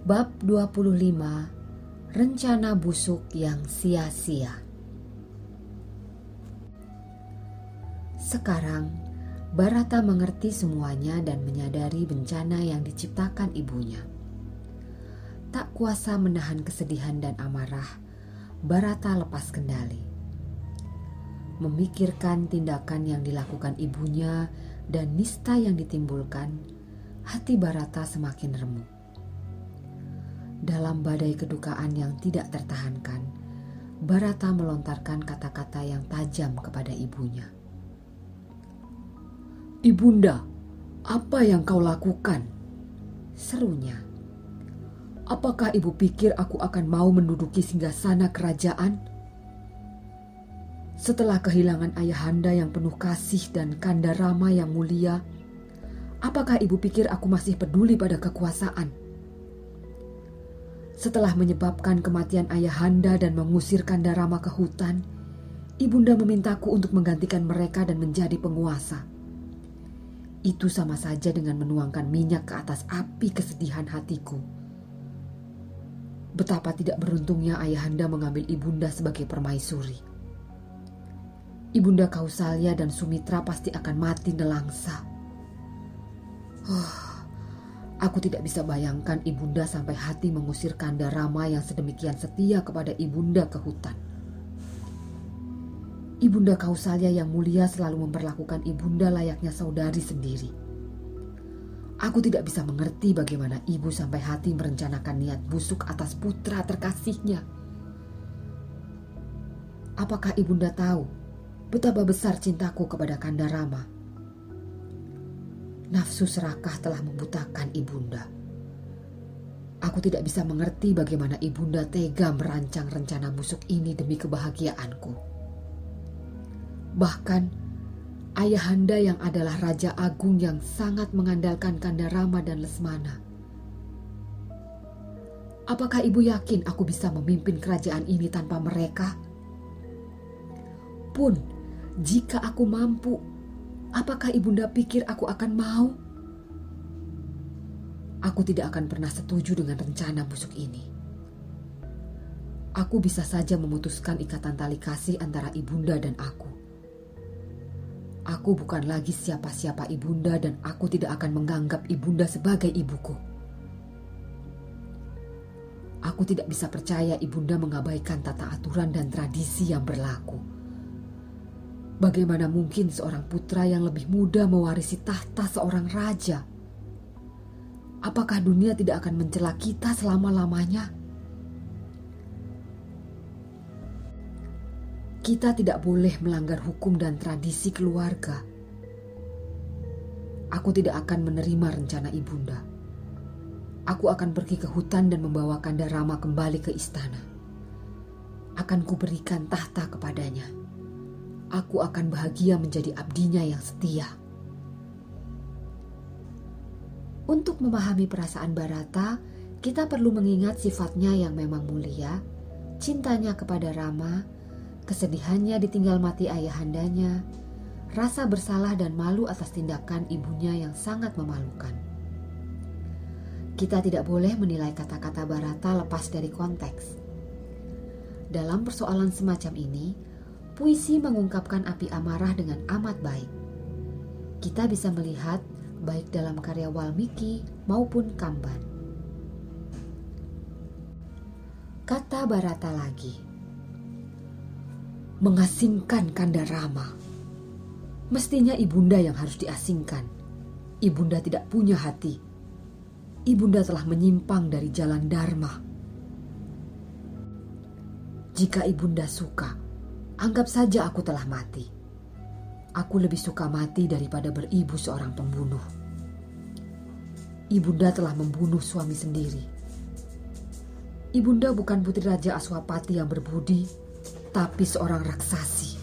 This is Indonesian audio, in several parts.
Bab 25 Rencana busuk yang sia-sia Sekarang Barata mengerti semuanya dan menyadari bencana yang diciptakan ibunya. Tak kuasa menahan kesedihan dan amarah, Barata lepas kendali. Memikirkan tindakan yang dilakukan ibunya dan nista yang ditimbulkan, hati Barata semakin remuk dalam badai kedukaan yang tidak tertahankan, Barata melontarkan kata-kata yang tajam kepada ibunya. Ibunda, apa yang kau lakukan? Serunya. Apakah ibu pikir aku akan mau menduduki singgasana kerajaan? Setelah kehilangan ayahanda yang penuh kasih dan kanda rama yang mulia, apakah ibu pikir aku masih peduli pada kekuasaan? Setelah menyebabkan kematian ayahanda dan mengusir Kandarama ke hutan, ibunda memintaku untuk menggantikan mereka dan menjadi penguasa. Itu sama saja dengan menuangkan minyak ke atas api kesedihan hatiku. Betapa tidak beruntungnya ayahanda mengambil ibunda sebagai permaisuri. Ibunda Kausalya dan Sumitra pasti akan mati nelangsa. Oh, Aku tidak bisa bayangkan ibunda sampai hati mengusir Kanda Rama yang sedemikian setia kepada ibunda ke hutan. Ibunda Kausalya yang mulia selalu memperlakukan ibunda layaknya saudari sendiri. Aku tidak bisa mengerti bagaimana ibu sampai hati merencanakan niat busuk atas putra terkasihnya. Apakah ibunda tahu betapa besar cintaku kepada Kanda Rama? Nafsu serakah telah membutakan ibunda. Aku tidak bisa mengerti bagaimana ibunda tega merancang rencana busuk ini demi kebahagiaanku. Bahkan ayahanda yang adalah Raja Agung yang sangat mengandalkan Kanda Rama dan Lesmana. Apakah ibu yakin aku bisa memimpin kerajaan ini tanpa mereka? Pun, jika aku mampu, Apakah ibunda pikir aku akan mau? Aku tidak akan pernah setuju dengan rencana busuk ini. Aku bisa saja memutuskan ikatan tali kasih antara ibunda dan aku. Aku bukan lagi siapa-siapa ibunda dan aku tidak akan menganggap ibunda sebagai ibuku. Aku tidak bisa percaya ibunda mengabaikan tata aturan dan tradisi yang berlaku. Bagaimana mungkin seorang putra yang lebih muda mewarisi tahta seorang raja? Apakah dunia tidak akan mencela kita selama-lamanya? Kita tidak boleh melanggar hukum dan tradisi keluarga. Aku tidak akan menerima rencana ibunda. Aku akan pergi ke hutan dan membawa Kanda kembali ke istana. Akan kuberikan tahta kepadanya aku akan bahagia menjadi abdinya yang setia. Untuk memahami perasaan Barata, kita perlu mengingat sifatnya yang memang mulia, cintanya kepada Rama, kesedihannya ditinggal mati ayahandanya, rasa bersalah dan malu atas tindakan ibunya yang sangat memalukan. Kita tidak boleh menilai kata-kata Barata lepas dari konteks. Dalam persoalan semacam ini, puisi mengungkapkan api amarah dengan amat baik. Kita bisa melihat baik dalam karya Walmiki maupun Kamban. Kata Barata lagi, mengasingkan Kanda Rama. Mestinya ibunda yang harus diasingkan. Ibunda tidak punya hati. Ibunda telah menyimpang dari jalan Dharma. Jika ibunda suka, anggap saja aku telah mati. Aku lebih suka mati daripada beribu seorang pembunuh. Ibunda telah membunuh suami sendiri. Ibunda bukan putri Raja Aswapati yang berbudi, tapi seorang raksasi.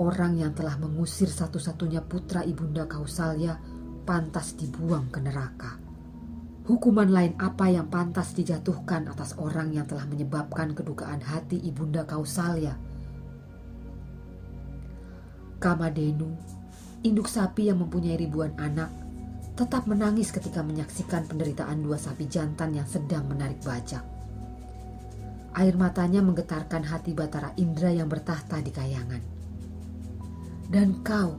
Orang yang telah mengusir satu-satunya putra Ibunda Kausalya pantas dibuang ke neraka. Hukuman lain apa yang pantas dijatuhkan atas orang yang telah menyebabkan kedukaan hati Ibunda Kausalya? Kamadenu, induk sapi yang mempunyai ribuan anak, tetap menangis ketika menyaksikan penderitaan dua sapi jantan yang sedang menarik bajak. Air matanya menggetarkan hati Batara Indra yang bertahta di kayangan. Dan kau,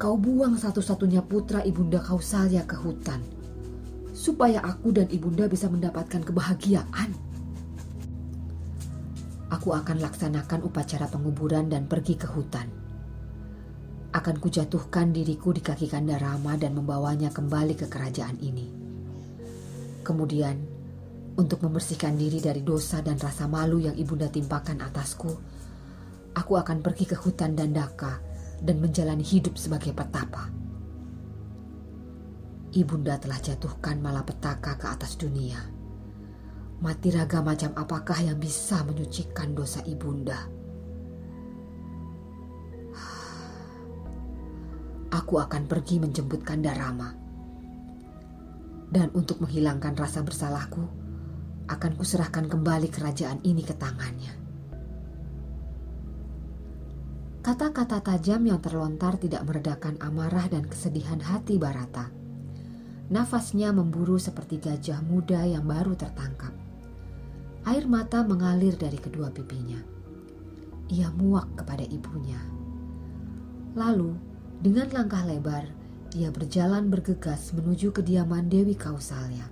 kau buang satu-satunya putra ibunda Kausalya ke hutan, supaya aku dan ibunda bisa mendapatkan kebahagiaan. Aku akan laksanakan upacara penguburan dan pergi ke hutan akan kujatuhkan diriku di kaki Kanda Rama dan membawanya kembali ke kerajaan ini. Kemudian, untuk membersihkan diri dari dosa dan rasa malu yang ibunda timpakan atasku, aku akan pergi ke hutan Dandaka dan menjalani hidup sebagai petapa. Ibunda telah jatuhkan malapetaka ke atas dunia. Mati raga macam apakah yang bisa menyucikan dosa ibunda? aku akan pergi menjemput Kandarama. Dan untuk menghilangkan rasa bersalahku, akan kuserahkan kembali kerajaan ini ke tangannya. Kata-kata tajam yang terlontar tidak meredakan amarah dan kesedihan hati Barata. Nafasnya memburu seperti gajah muda yang baru tertangkap. Air mata mengalir dari kedua pipinya. Ia muak kepada ibunya. Lalu dengan langkah lebar, ia berjalan bergegas menuju kediaman Dewi Kausalya.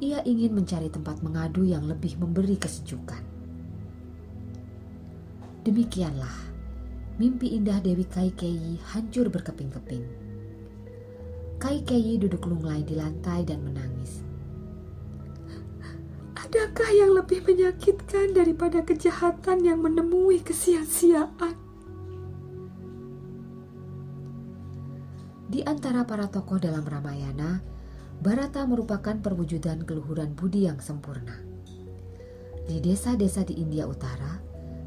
Ia ingin mencari tempat mengadu yang lebih memberi kesejukan. Demikianlah, mimpi indah Dewi Kaikeyi hancur berkeping-keping. Kaikeyi duduk lunglai di lantai dan menangis. Adakah yang lebih menyakitkan daripada kejahatan yang menemui kesia-siaan? Di antara para tokoh dalam Ramayana, Barata merupakan perwujudan keluhuran budi yang sempurna. Di desa-desa di India Utara,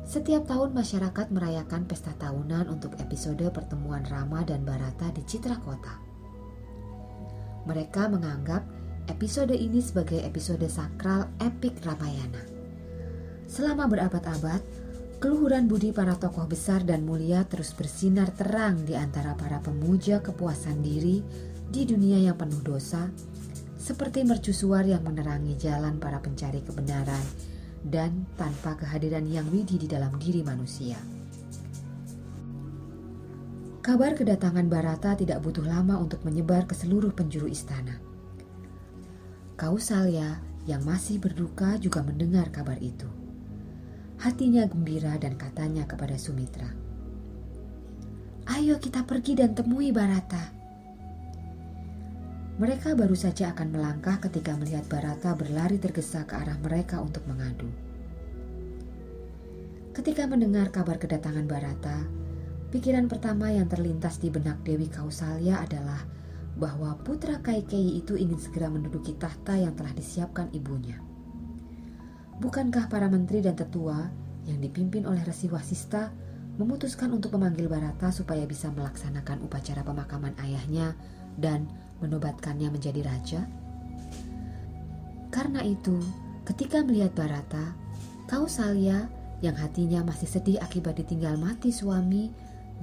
setiap tahun masyarakat merayakan pesta tahunan untuk episode pertemuan Rama dan Barata di Citra Kota. Mereka menganggap episode ini sebagai episode sakral epik Ramayana. Selama berabad-abad, Keluhuran budi para tokoh besar dan mulia terus bersinar terang di antara para pemuja kepuasan diri di dunia yang penuh dosa, seperti mercusuar yang menerangi jalan para pencari kebenaran dan tanpa kehadiran yang widi di dalam diri manusia. Kabar kedatangan Barata tidak butuh lama untuk menyebar ke seluruh penjuru istana. Kausalya yang masih berduka juga mendengar kabar itu. Hatinya gembira dan katanya kepada Sumitra, "Ayo kita pergi dan temui Barata." Mereka baru saja akan melangkah ketika melihat Barata berlari tergesa ke arah mereka untuk mengadu. Ketika mendengar kabar kedatangan Barata, pikiran pertama yang terlintas di benak Dewi Kausalya adalah bahwa putra Kaikeyi itu ingin segera menduduki tahta yang telah disiapkan ibunya. Bukankah para menteri dan tetua yang dipimpin oleh Resi Wasista memutuskan untuk memanggil Barata supaya bisa melaksanakan upacara pemakaman ayahnya dan menobatkannya menjadi raja? Karena itu, ketika melihat Barata, Kausalya yang hatinya masih sedih akibat ditinggal mati suami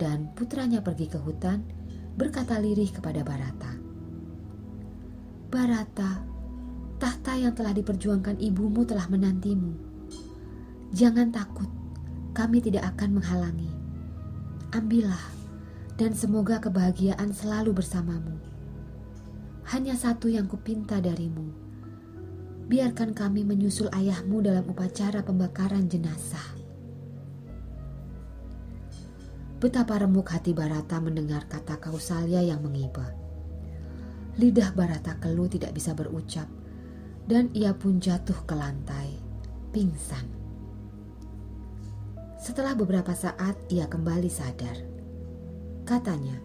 dan putranya pergi ke hutan, berkata lirih kepada Barata. Barata, tahta yang telah diperjuangkan ibumu telah menantimu. Jangan takut, kami tidak akan menghalangi. Ambillah, dan semoga kebahagiaan selalu bersamamu. Hanya satu yang kupinta darimu. Biarkan kami menyusul ayahmu dalam upacara pembakaran jenazah. Betapa remuk hati Barata mendengar kata Kausalya yang mengiba. Lidah Barata keluh tidak bisa berucap dan ia pun jatuh ke lantai, pingsan. Setelah beberapa saat, ia kembali sadar. Katanya,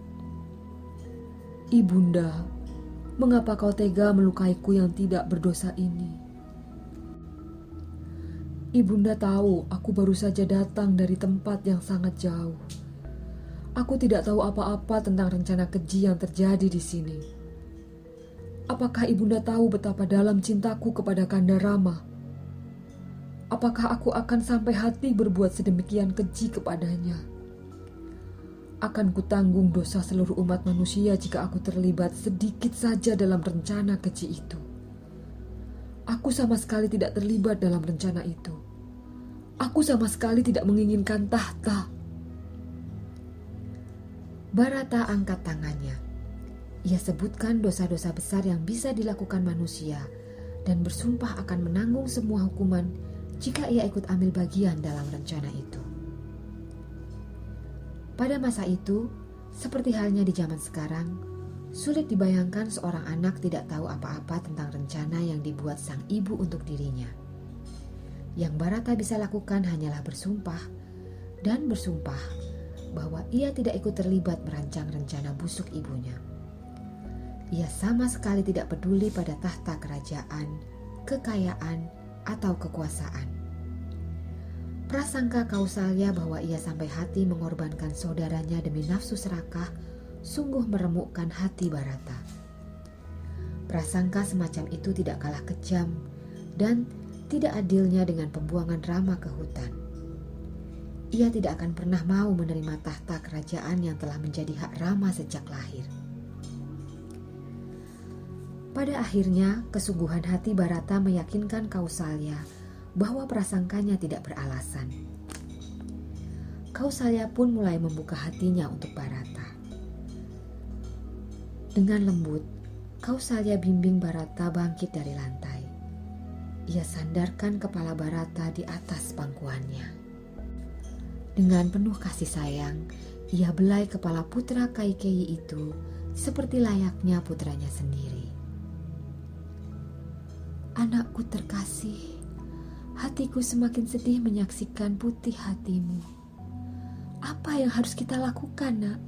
Ibunda, mengapa kau tega melukaiku yang tidak berdosa ini? Ibunda tahu aku baru saja datang dari tempat yang sangat jauh. Aku tidak tahu apa-apa tentang rencana keji yang terjadi di sini. Apakah ibunda tahu betapa dalam cintaku kepada Kanda Rama? Apakah aku akan sampai hati berbuat sedemikian keji kepadanya? akan kutanggung dosa seluruh umat manusia jika aku terlibat sedikit saja dalam rencana keji itu. Aku sama sekali tidak terlibat dalam rencana itu. Aku sama sekali tidak menginginkan tahta. Barata angkat tangannya. Ia sebutkan dosa-dosa besar yang bisa dilakukan manusia dan bersumpah akan menanggung semua hukuman jika ia ikut ambil bagian dalam rencana itu. Pada masa itu, seperti halnya di zaman sekarang, sulit dibayangkan seorang anak tidak tahu apa-apa tentang rencana yang dibuat sang ibu untuk dirinya. Yang Barata bisa lakukan hanyalah bersumpah dan bersumpah bahwa ia tidak ikut terlibat merancang rencana busuk ibunya. Ia sama sekali tidak peduli pada tahta kerajaan, kekayaan, atau kekuasaan. Prasangka Kausalya bahwa ia sampai hati mengorbankan saudaranya demi nafsu serakah sungguh meremukkan hati Barata. Prasangka semacam itu tidak kalah kejam dan tidak adilnya dengan pembuangan Rama ke hutan. Ia tidak akan pernah mau menerima tahta kerajaan yang telah menjadi hak Rama sejak lahir. Pada akhirnya, kesungguhan hati Barata meyakinkan Kausalya bahwa prasangkanya tidak beralasan. Kausalya pun mulai membuka hatinya untuk Barata. Dengan lembut, Kausalya bimbing Barata bangkit dari lantai. Ia sandarkan kepala Barata di atas pangkuannya. Dengan penuh kasih sayang, ia belai kepala putra Kaikeyi itu seperti layaknya putranya sendiri. Anakku terkasih, Hatiku semakin sedih menyaksikan putih hatimu. Apa yang harus kita lakukan, Nak?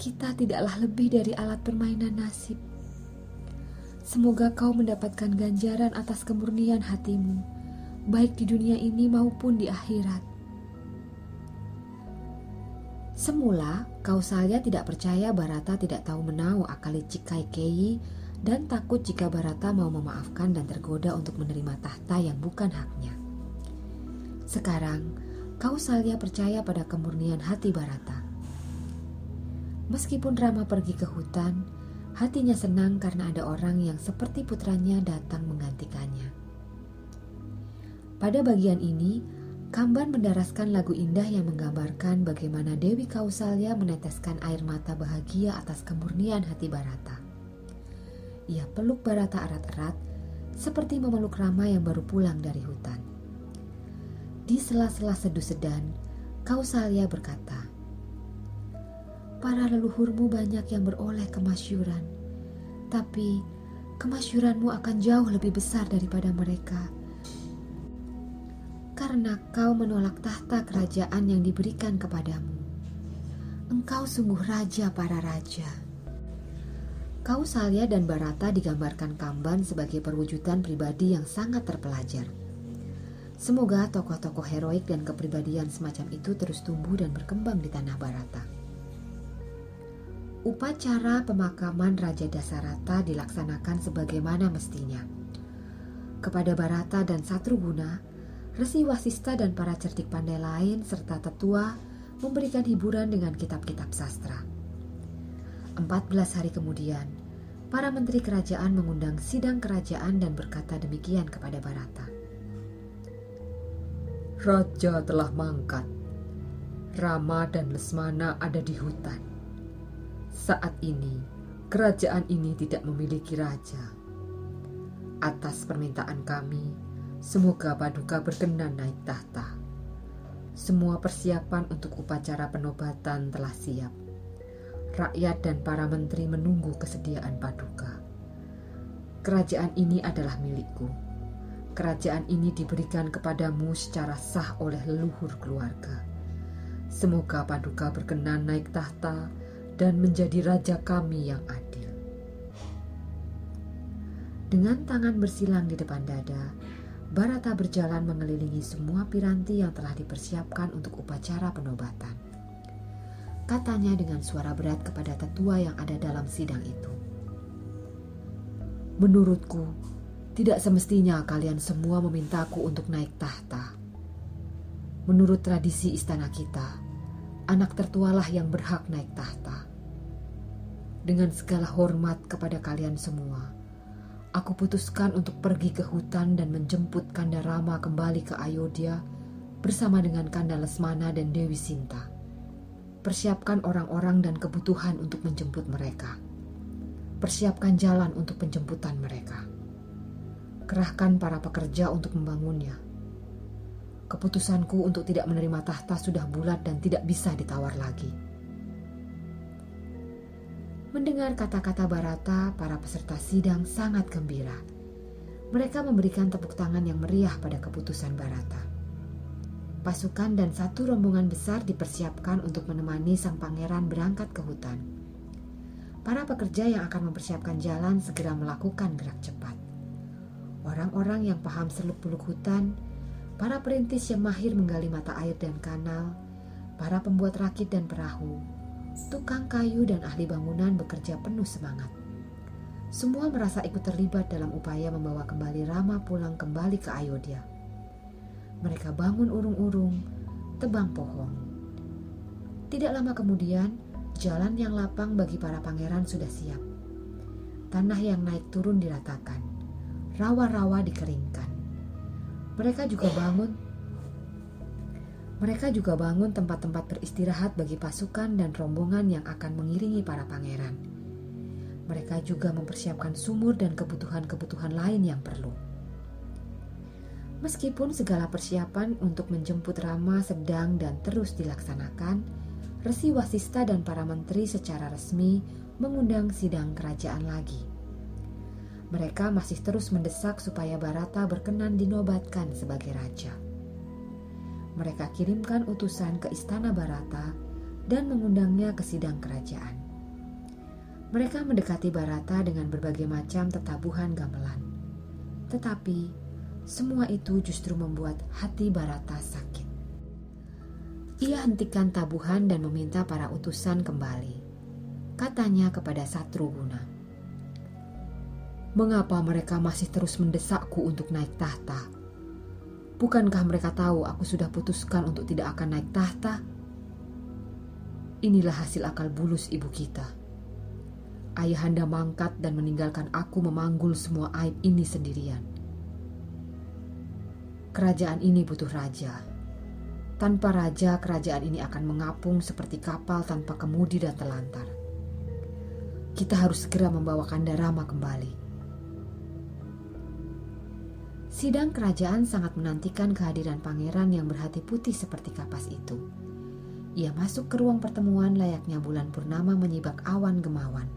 Kita tidaklah lebih dari alat permainan nasib. Semoga kau mendapatkan ganjaran atas kemurnian hatimu, baik di dunia ini maupun di akhirat. Semula, Kausalya tidak percaya Barata tidak tahu menau akal licik Kaikeyi dan takut jika Barata mau memaafkan dan tergoda untuk menerima tahta yang bukan haknya. Sekarang, Kausalya percaya pada kemurnian hati Barata. Meskipun Rama pergi ke hutan, hatinya senang karena ada orang yang seperti putranya datang menggantikannya. Pada bagian ini, Kamban mendaraskan lagu indah yang menggambarkan bagaimana Dewi Kausalya meneteskan air mata bahagia atas kemurnian hati Barata. Ia peluk Barata erat-erat seperti memeluk Rama yang baru pulang dari hutan. Di sela-sela seduh sedan, Kausalya berkata, Para leluhurmu banyak yang beroleh kemasyuran, tapi kemasyuranmu akan jauh lebih besar daripada mereka. Karena kau menolak tahta kerajaan yang diberikan kepadamu. Engkau sungguh raja para raja. Kausalya dan Barata digambarkan Kamban sebagai perwujudan pribadi yang sangat terpelajar. Semoga tokoh-tokoh heroik dan kepribadian semacam itu terus tumbuh dan berkembang di tanah Barata. Upacara pemakaman Raja Dasarata dilaksanakan sebagaimana mestinya. Kepada Barata dan Satruguna, Resi Wasista dan para cerdik pandai lain serta tetua memberikan hiburan dengan kitab-kitab sastra. 14 hari kemudian, para menteri kerajaan mengundang sidang kerajaan dan berkata demikian kepada Barata. Raja telah mangkat. Rama dan Lesmana ada di hutan. Saat ini, kerajaan ini tidak memiliki raja. Atas permintaan kami, semoga Paduka berkenan naik tahta. Semua persiapan untuk upacara penobatan telah siap rakyat dan para menteri menunggu kesediaan paduka. Kerajaan ini adalah milikku. kerajaan ini diberikan kepadamu secara sah oleh leluhur keluarga. Semoga Paduka berkenan naik tahta dan menjadi raja kami yang adil. Dengan tangan bersilang di depan dada, Barata berjalan mengelilingi semua piranti yang telah dipersiapkan untuk upacara penobatan. Katanya dengan suara berat kepada tetua yang ada dalam sidang itu. Menurutku, tidak semestinya kalian semua memintaku untuk naik tahta. Menurut tradisi istana kita, anak tertualah yang berhak naik tahta. Dengan segala hormat kepada kalian semua, Aku putuskan untuk pergi ke hutan dan menjemput Kanda Rama kembali ke Ayodhya bersama dengan Kanda Lesmana dan Dewi Sinta. Persiapkan orang-orang dan kebutuhan untuk menjemput mereka. Persiapkan jalan untuk penjemputan mereka. Kerahkan para pekerja untuk membangunnya. Keputusanku untuk tidak menerima tahta sudah bulat dan tidak bisa ditawar lagi. Mendengar kata-kata Barata, para peserta sidang sangat gembira. Mereka memberikan tepuk tangan yang meriah pada keputusan Barata. Pasukan dan satu rombongan besar dipersiapkan untuk menemani sang pangeran berangkat ke hutan. Para pekerja yang akan mempersiapkan jalan segera melakukan gerak cepat. Orang-orang yang paham seluk-beluk hutan, para perintis yang mahir menggali mata air dan kanal, para pembuat rakit dan perahu, tukang kayu dan ahli bangunan bekerja penuh semangat. Semua merasa ikut terlibat dalam upaya membawa kembali Rama pulang kembali ke Ayodhya. Mereka bangun urung-urung, tebang pohon. Tidak lama kemudian, jalan yang lapang bagi para pangeran sudah siap. Tanah yang naik turun diratakan, rawa-rawa dikeringkan. Mereka juga bangun mereka juga bangun tempat-tempat beristirahat bagi pasukan dan rombongan yang akan mengiringi para pangeran. Mereka juga mempersiapkan sumur dan kebutuhan-kebutuhan lain yang perlu. Meskipun segala persiapan untuk menjemput Rama sedang dan terus dilaksanakan, Resi Wasista dan para menteri secara resmi mengundang sidang kerajaan lagi. Mereka masih terus mendesak supaya Barata berkenan dinobatkan sebagai raja mereka kirimkan utusan ke istana Barata dan mengundangnya ke sidang kerajaan. Mereka mendekati Barata dengan berbagai macam tetabuhan gamelan. Tetapi semua itu justru membuat hati Barata sakit. Ia hentikan tabuhan dan meminta para utusan kembali. Katanya kepada Satru Guna, Mengapa mereka masih terus mendesakku untuk naik tahta? Bukankah mereka tahu aku sudah putuskan untuk tidak akan naik tahta? Inilah hasil akal bulus ibu kita. Ayahanda mangkat dan meninggalkan aku memanggul semua aib ini sendirian. Kerajaan ini butuh raja. Tanpa raja, kerajaan ini akan mengapung seperti kapal tanpa kemudi dan telantar. Kita harus segera membawa Kandarama kembali. Sidang kerajaan sangat menantikan kehadiran pangeran yang berhati putih seperti kapas itu. Ia masuk ke ruang pertemuan layaknya bulan purnama menyibak awan gemawan.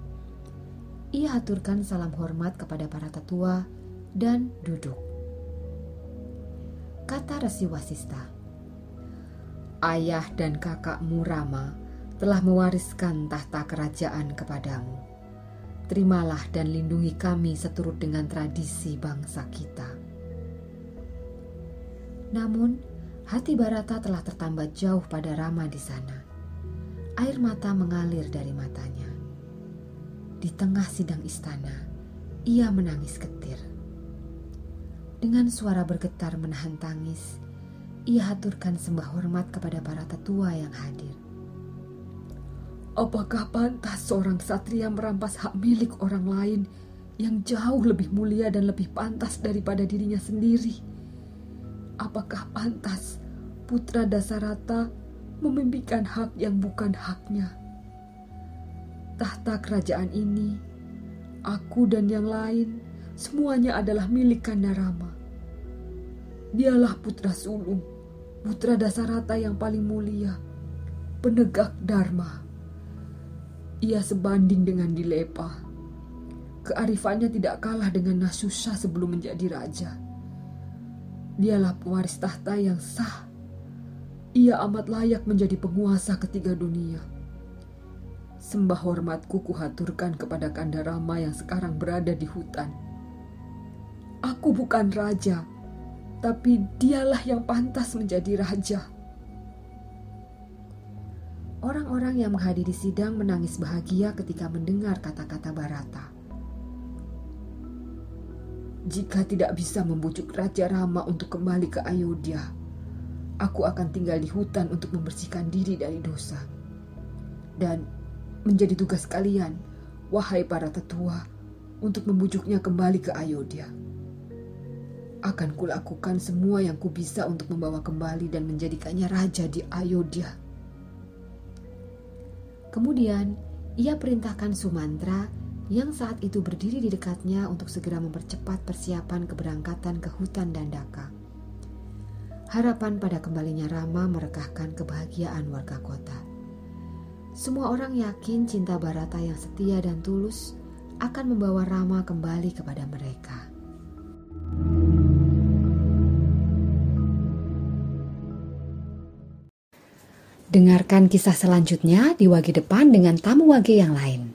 Ia haturkan salam hormat kepada para tetua dan duduk. Kata Resi Wasista, Ayah dan kakakmu Rama telah mewariskan tahta kerajaan kepadamu. Terimalah dan lindungi kami seturut dengan tradisi bangsa kita. Namun, hati Barata telah tertambat jauh pada Rama di sana. Air mata mengalir dari matanya. Di tengah sidang istana, ia menangis ketir. Dengan suara bergetar menahan tangis, ia haturkan sembah hormat kepada para tetua yang hadir. Apakah pantas seorang satria merampas hak milik orang lain yang jauh lebih mulia dan lebih pantas daripada dirinya sendiri? Apakah pantas putra Dasarata memimpikan hak yang bukan haknya? Tahta kerajaan ini, aku dan yang lain, semuanya adalah milik Kandarama. Dialah putra sulung, putra Dasarata yang paling mulia, penegak Dharma. Ia sebanding dengan Dilepa. Kearifannya tidak kalah dengan Nasusa sebelum menjadi raja Dialah pewaris tahta yang sah. Ia amat layak menjadi penguasa ketiga dunia. Sembah hormatku kuhaturkan kepada Kanda Rama yang sekarang berada di hutan. Aku bukan raja, tapi dialah yang pantas menjadi raja. Orang-orang yang menghadiri sidang menangis bahagia ketika mendengar kata-kata Barata. Jika tidak bisa membujuk Raja Rama untuk kembali ke Ayodhya, aku akan tinggal di hutan untuk membersihkan diri dari dosa. Dan menjadi tugas kalian, wahai para tetua, untuk membujuknya kembali ke Ayodhya. Akan kulakukan semua yang kubisa untuk membawa kembali dan menjadikannya raja di Ayodhya. Kemudian ia perintahkan Sumantra yang saat itu berdiri di dekatnya untuk segera mempercepat persiapan keberangkatan ke hutan Dandaka. Harapan pada kembalinya Rama merekahkan kebahagiaan warga kota. Semua orang yakin cinta Barata yang setia dan tulus akan membawa Rama kembali kepada mereka. Dengarkan kisah selanjutnya di Wage Depan dengan tamu Wage yang lain.